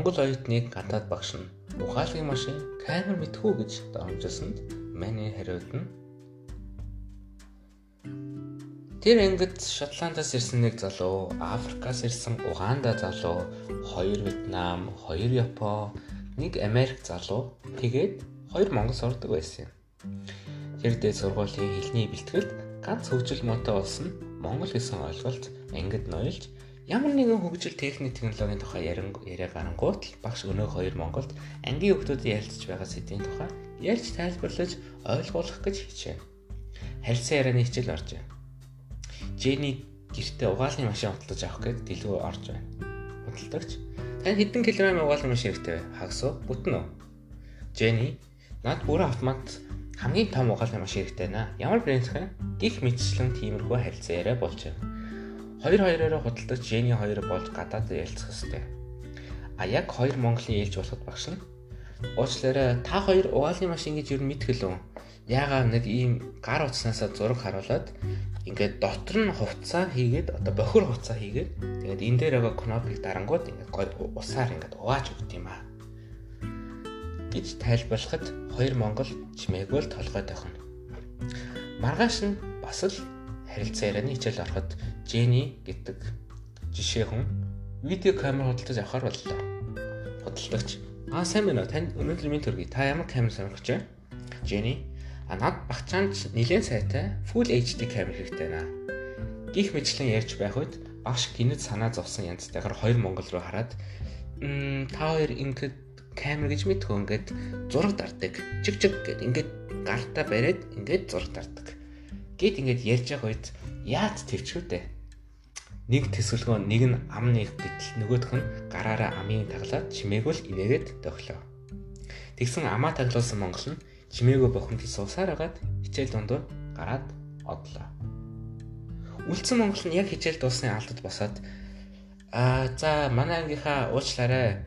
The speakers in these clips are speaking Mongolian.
Монгол оюутныг гадаад багш нь ухаалгын машин камер мэдхүү гэж домжсонд Мани хариуд нь Тэр ангид Шотландаас ирсэн нэг залуу, Африкаас ирсэн Уганда залуу, хоёр Вьетнам, хоёр Япон, нэг Америк залуу тэгээд хоёр Монгол сурдаг байсан юм. Тэр дээд сургуулийн хэлний бэлтгэлд ганц хөгжил мотоо болсон Монгол гэсэн ойлголт ангид ноёлж ямар нэгэн хөгжил техник технологийн тухай яриа гарангуут л багш өнөө хоёр Монголд ангийн хүмүүсийн ярилцж байгаа сэдвийн тухай ярьж тайлбарлаж ойлгуулах гэж хичээв. Харилцан ярианы хичээл орж байна. Жэни гэртээ угаалгын машин худалдаж авах гээд дэлгүү орж байна. Худалдагч тань хэдэн килограмм угаалгын машин хэрэгтэй вэ? Хагас уу? Бүтэн үү? Жэни над бүрэн автомат хамгийн том угаалгын машин хэрэгтэй наа. Ямар брэнд вэ? Гих мэтчлэн тиймэрхүү харилцаа яриа болж байна. Хоёр хоёроо худалдаж Жэни хоёр болж гадаад ярилцах хэрэгтэй. А яг хоёр Монголын ээлж болоход багш нь уучлаарай та хоёр угаалгын машин гэж юу мэдгэлөө. Яагаад нэг ийм гар утаснасаа зураг харуулад ингээд дотор нь хувцас хийгээд одоо бохир хувцас хийгээд тэгээд энэ дээр байгаа кнопыг дарангууд ингээд гой усаар ингээд угааж өгд юм аа гэж тайлбарлахад хоёр монгол чимээгүй л толгой тохино. Маргааш нь бас л харилцаа ярианы хичээл ороход Жэни гэдэг жишээ хүн видео камер худалдаж авахар боллоо. Худалдагч аа сайн байна уу? Танд өнөөдөр минь төргий. Та ямар камер сонирхож байна? Жэни А над багчаанд нэлээд сайтай Full HD камер хэрэгтэй байна. Гих мэтлэн ярьж байх үед багш гинэд санаа зовсон янзтайгаар хоёр монгол руу хараад та хоёр ингээд камер гэж мэдхөө ингээд зураг дарддаг. Чиг чиг гэд ингээд гартаа бариад ингээд зураг дарддаг. Гэт ингээд ярьж байгаа үед яад төвчгөө дээ. Нэг төсөлгөө нэг нь ам нэг гэтэл нөгөөх нь гараараа амын таглаад чимээгүүл инээгээд төглөө. Тэгсэн амаа таглуулсан монгол нь чимээгөө бохомд суусаар агаад хичээл дундуур гараад одлоо. Үлдсэн Монгол нь яг хичээл дуусны алдад босоод аа за манай ангийнхаа уучлаарай.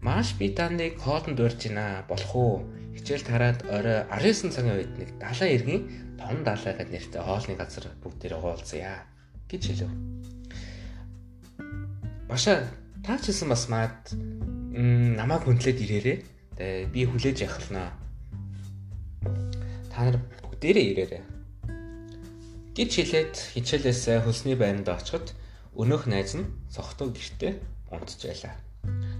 Маш би таныг хоолнд урьж байна болох уу? Хичээл тараад орой 19 цагийн үед нэг далайн иргэн том далай гэдэг нэртэй хоолны газар бүгдээр уулзъя гэж хэлв. Баша та ч гэсэн бас маад намайг хүндлээд ирээрээ. Тэгээ би хүлээж яхалнаа та нар бүгдээрээ ирээрэй. гэж хэлээд хичээлээсээ хөлсний байранд очиход өнөөх найз нь цогтуу гэртээ унтжээлаа.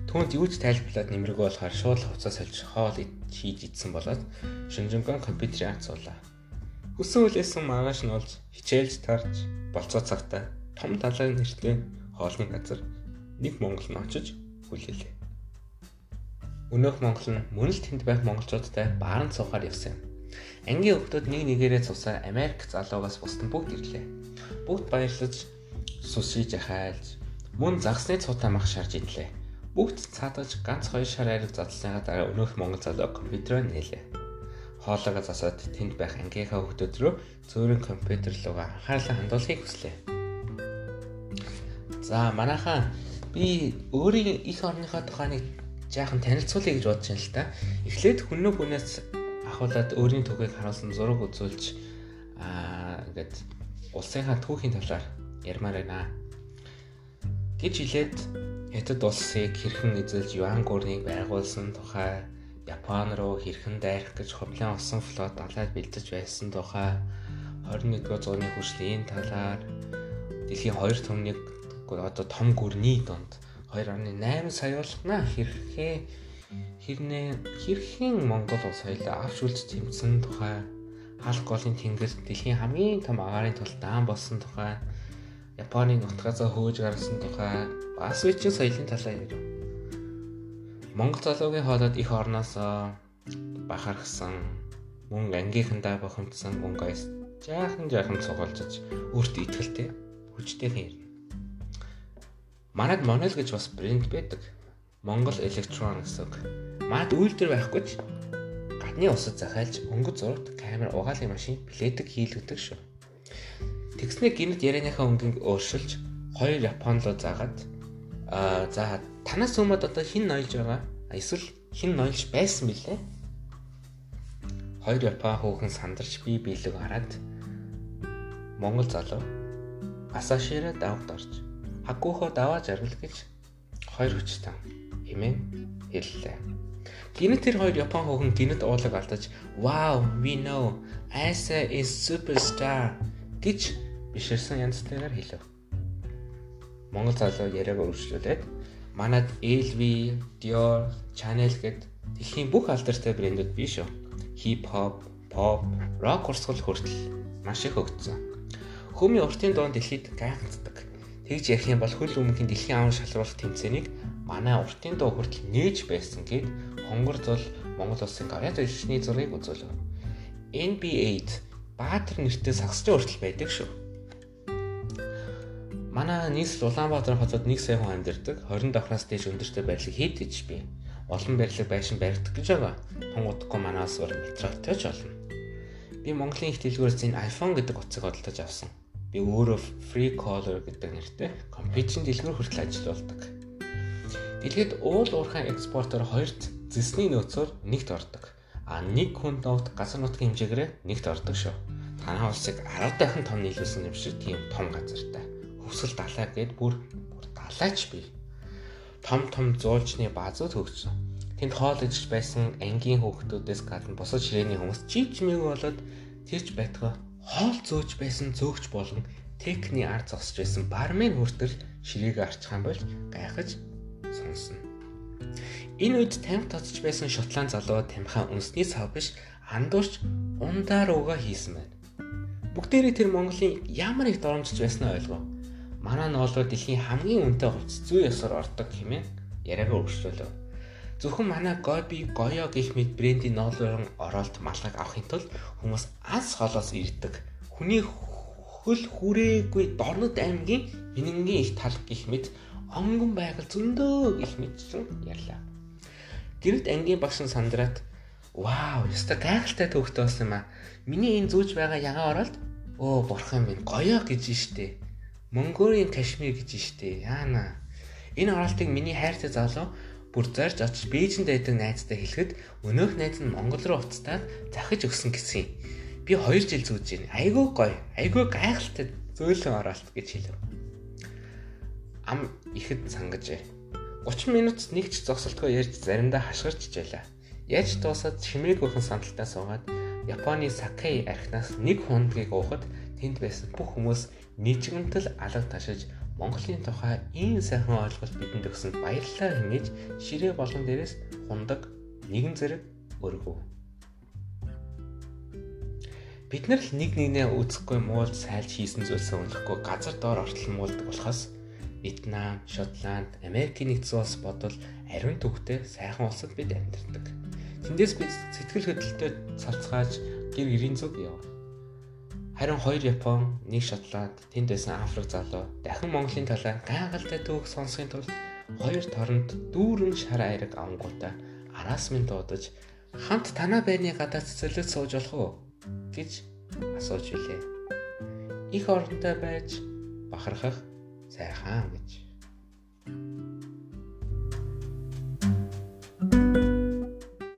Түүнд юу ч тайлбарлаад нэмэргүй болохоор шууд хувцас сольж хоол хийж идсэн болоод шүнжэнгэн компьютерийн хацуулаа. Хүсэн үлээсэн магаш нь олж хичээлж тарж болцоо цагтаа том далайн нэртэй хоолны газар нэг монгол нь очиж хүлээлээ. Өнөөх монгол нь мөн л тэнд байх монголчуудтай баарын цухаар явсан юм. Ангийн хүмүүс нэг нэгээрээ цусаа Америк залуугаас бусд нь бүгд ирлээ. Бүгд баярлаж сусиж ахайлж мөн загсны цутаа мах шарж идлээ. Бүгд цаадаж ганц хоёр шар ариг задлсныхаа дараа өнөөх Монгол залуу компьютероо нээлээ. Хоолойгоо засаад тэнд байх ангийнхаа хүмүүс рүү зөөрийн компьютер руугаа анхаарлаа хандуулахыг хүслээ. За манайхаа би өөрийн их орныхоо тухай нэг жаахан танилцуулъя гэж бодож байна л та. Эхлээд хүннөө хүнээс ахуулаад өөрийн түүхийг харуулсан зураг үзүүлж аа ингээд улсынхаа түүхийн талаар ярмаар байна. гэж хэлээд Хятад улсыг хэрхэн эзэлж Юан гүрнийг байгуулсан тухай Япон руу хэрхэн дайрах гэж хумлын усан флот далайд бэлдэж байсан тухай 21-р зууны хүртэл энэ талаар дэлхийн 2 төмнийг одоо том гүрний донд 2.8 сая болгоно хэрхээ хэрнээ хэрхэн Монгол улс хоёлаа авч үлж тэмцсэн тухай хаалх голын тэнгэр дэлхийн хамгийн том агаарын тул даан болсон тухай Японы нутгаасаа хөөж гарсан тухай бас үеийн соёлын талаар ярив. Монгол залуугийн хоолойд их орноос бахархсан мөн ангийнхандаа бохомдсон мөнгөс жаахан жаахан цугуулж өөртөө ихтэй хүчтэйхэн ярина. Манад Monol гэж бас брэнд байдаг. Монгол Electron гэсэн үг. Мад үйлдвэр байхгүй ч гадны усад захиалж өнгө зурагт камер угаалгын машин плетик хийлгдэг шүү. Тэгснээ гинт ярианыхаа өнгийг өөрчилж хоёр Япон руу заагаад аа за танаас өмнөд одоо хин ноёлж байгаа? Эсвэл хин ноёлж байсан бilé? Хоёр Япон хүүхэн сандарч бие биелэг хараад Монгол залуу Асашира давд орж хагуухо даваа жаргал гэж хоёр хүчтэн хэмээн хэллээ. Гинэт тэр хоёр Япон хүүхэн гинэт уулаг алдаж "Wow, we know. Asa is superstar" гэж биширсэн янзтайгаар хэлв. Монгол залуу яриаг өргөжлүүлээд манад LV, Dior, Chanel гэд дэлхийн бүх алдартай брэндүүд биш үү? Хип хоп, pop, rock урсгал хүртэл маш их өгцөн. Хүмүүний уртын дуун дэлхийд гайхацдаг. Тэгж ярих юм бол хөл өмнөхийн дэлхийн аван шалруулах тэмцээнийг манай уртын дуу хүртэл нээж байсан гэд хонгор зул Монгол улсын гараад иршний зургийг үзүүлв. NBA-д Баатар нэртэй сагсчин хүртэл байдаг шүү. Манай нийслэл Улаанбаатар хотод нэг сая хүн амьдардаг. 20 давхраас дээш өндөртэй байрлал хэд гэж би. Олон байрлал байшин баригдах гэж байгаа. Тунгуудахгүй манай улс бол метротой ч болно. Би Монголын их дэлгүүрээс энэ iPhone гэдэг утсыг хөдөлж авсан. Би өөрөө Free Caller гэдэг нэртэй компьютерийн дэлгүүр хүртэл ажилладаг. Дэлхийд уул уурхайн экспортоор хоёрт зэсний нөөцөөр нэгт ордог. А нэг хүн ногд газар нутгийн хэмжээгээр нэгт ордог шүү. Танай улсыг 10 дахин том нийлүүлсэн юм шиг тийм том газартай. Хөвсгөл далай гээд бүр бүр далайч бий. Том том зуулчны баазууд хөгжсөн. Тэнд хоол идэж байсан ангийн хүүхдүүдээс гадна бусад ширээний хүмүүс чив чимээгүй болоод тэрч байтгаа хоол зөөж байсан зөөгч болон техникний ард зогсож байсан бармен хүртэл ширээгээ арчих юм болж гайхаж сонсно. Энэ үед тамхи тоцож байсан шотланд залуу тамхиа үнсний сав биш андуурч ундаар угаа хийсэн байна. Бүгдээрээ тэр Монголын ямар их доромжиж байснаа ойлгов. Манай ноолоо дэлхийн хамгийн үнэтэй хувцас зүй ёсоор ордог хэмээн яриагаа өргөжлөлөө. Зөвхөн манай Гоби Гоё гэх мэт брендийн ноолын оролт малгайг авахын тулд хүмүүс аз холоос ирдэг. Хүний хөл хүрээгүй дорнод аймгийн хинэнгийн их тал гэх мэт онгон байгаль зөндөө гэх мэтсэн ярьлаа. Гэрд ангийн багш нь сандраад "Вау, яста гайхалтай төвхтэй болсон юм аа. Миний энэ зүүж байгаа ягаа оролт өө бурхан минь гоёо гэж штэ. Монголын Кашмир гэж штэ. Яана. Энэ оролтыг миний хайртай залуу бүр зорж очиж Бээжинд байдаг найзтай хэлэхэд өнөөх найз нь Монгол руу уцтаад захиж өгсөн гэсэн юм. Би 2 жил зүүж байна. Айгүй гоё. Айгүй гайхалтай зөөлөн оролт гэж хэлв. Ам ихэд сангажээ. 30 минут нэг ч зогсолтгүй ярьж заримдаа хашгирч ижээлээ. Яаж дуусаад чимээгүйхэн сандалтаа суугаад Японы Сакей архинаас нэг хундгийг уухад тэнд байсан бүх хүмүүс нийжгэмтэл алга ташиж Монголын тухай ийм сайхан ойлголт бидэнд өгсөнд баярлалаа хэмээж ширээ болгон дээрээс хундаг нэгэн зэрэг өргөв. Бид нар л нэг нэгнээ үзэхгүй муулж сайлж хийсэн зүйлсээ унахгүй газар доор ортол муулдаг болохоос Вьетнам, Шотланд, Америкийн нэгдсэн улс бодвол ариун төвхтэй сайхан улсад бид амьдардаг. Тэндээс бид сэтгэл хөдлөлтөд цавцгааж гэр гэрийн зүг яв. Харин хоёр Япон, нэг Шотланд, тэнд байсан Африк залуу дахин Монголын талаар гайхалтай төвх сонсохын тулд хоёр торонд дүүрэн шар айраг авангуудаа араас минь дуудаж хамт танаа байрны гадаа цэцэрлэг сууж болох уу гэж асууж билээ. Их оронтой байж бахархах сайхан гэж